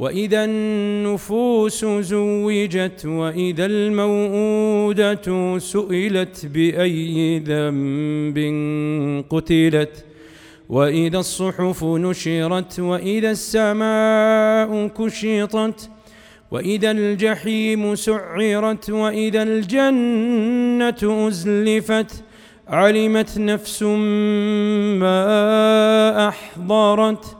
وإذا النفوس زوجت وإذا الموءودة سئلت بأي ذنب قتلت وإذا الصحف نشرت وإذا السماء كشطت وإذا الجحيم سعرت وإذا الجنة أزلفت علمت نفس ما أحضرت